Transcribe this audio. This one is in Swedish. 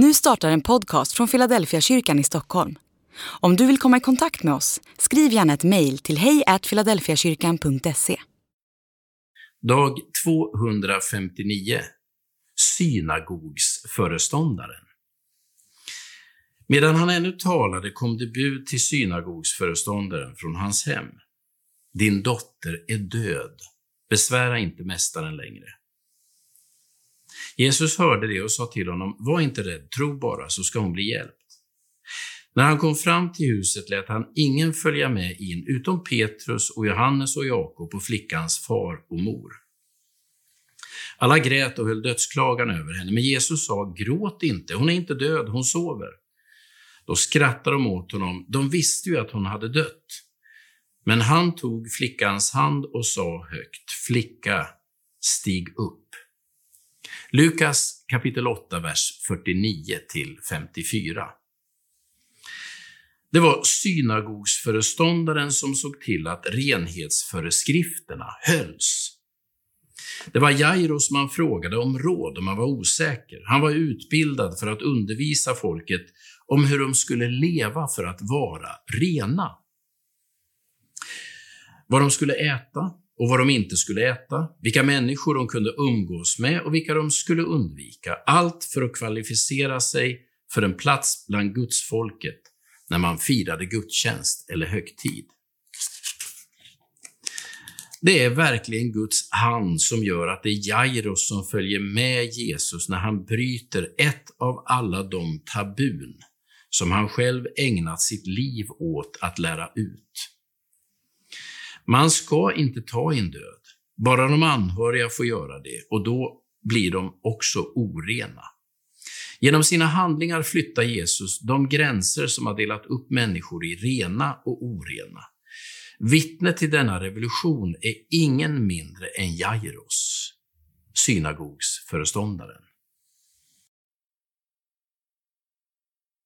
Nu startar en podcast från Philadelphia kyrkan i Stockholm. Om du vill komma i kontakt med oss, skriv gärna ett mejl till hejfiladelfiakyrkan.se. Dag 259 Synagogsföreståndaren Medan han ännu talade kom det bud till synagogsföreståndaren från hans hem. Din dotter är död. Besvära inte mästaren längre. Jesus hörde det och sa till honom, var inte rädd, tro bara så ska hon bli hjälpt. När han kom fram till huset lät han ingen följa med in utom Petrus och Johannes och Jakob och flickans far och mor. Alla grät och höll dödsklagan över henne, men Jesus sa, gråt inte, hon är inte död, hon sover. Då skrattade de åt honom, de visste ju att hon hade dött. Men han tog flickans hand och sa högt, flicka, stig upp. Lukas kapitel 8, vers 49 till 54. Det var synagogsföreståndaren som såg till att renhetsföreskrifterna hölls. Det var Jairus man frågade om råd om man var osäker. Han var utbildad för att undervisa folket om hur de skulle leva för att vara rena. Vad de skulle äta och vad de inte skulle äta, vilka människor de kunde umgås med och vilka de skulle undvika. Allt för att kvalificera sig för en plats bland gudsfolket när man firade gudstjänst eller högtid. Det är verkligen Guds hand som gör att det är Jairus som följer med Jesus när han bryter ett av alla de tabun som han själv ägnat sitt liv åt att lära ut. Man ska inte ta in död, bara de anhöriga får göra det och då blir de också orena. Genom sina handlingar flyttar Jesus de gränser som har delat upp människor i rena och orena. Vittnet till denna revolution är ingen mindre än Jairus, synagogsföreståndaren.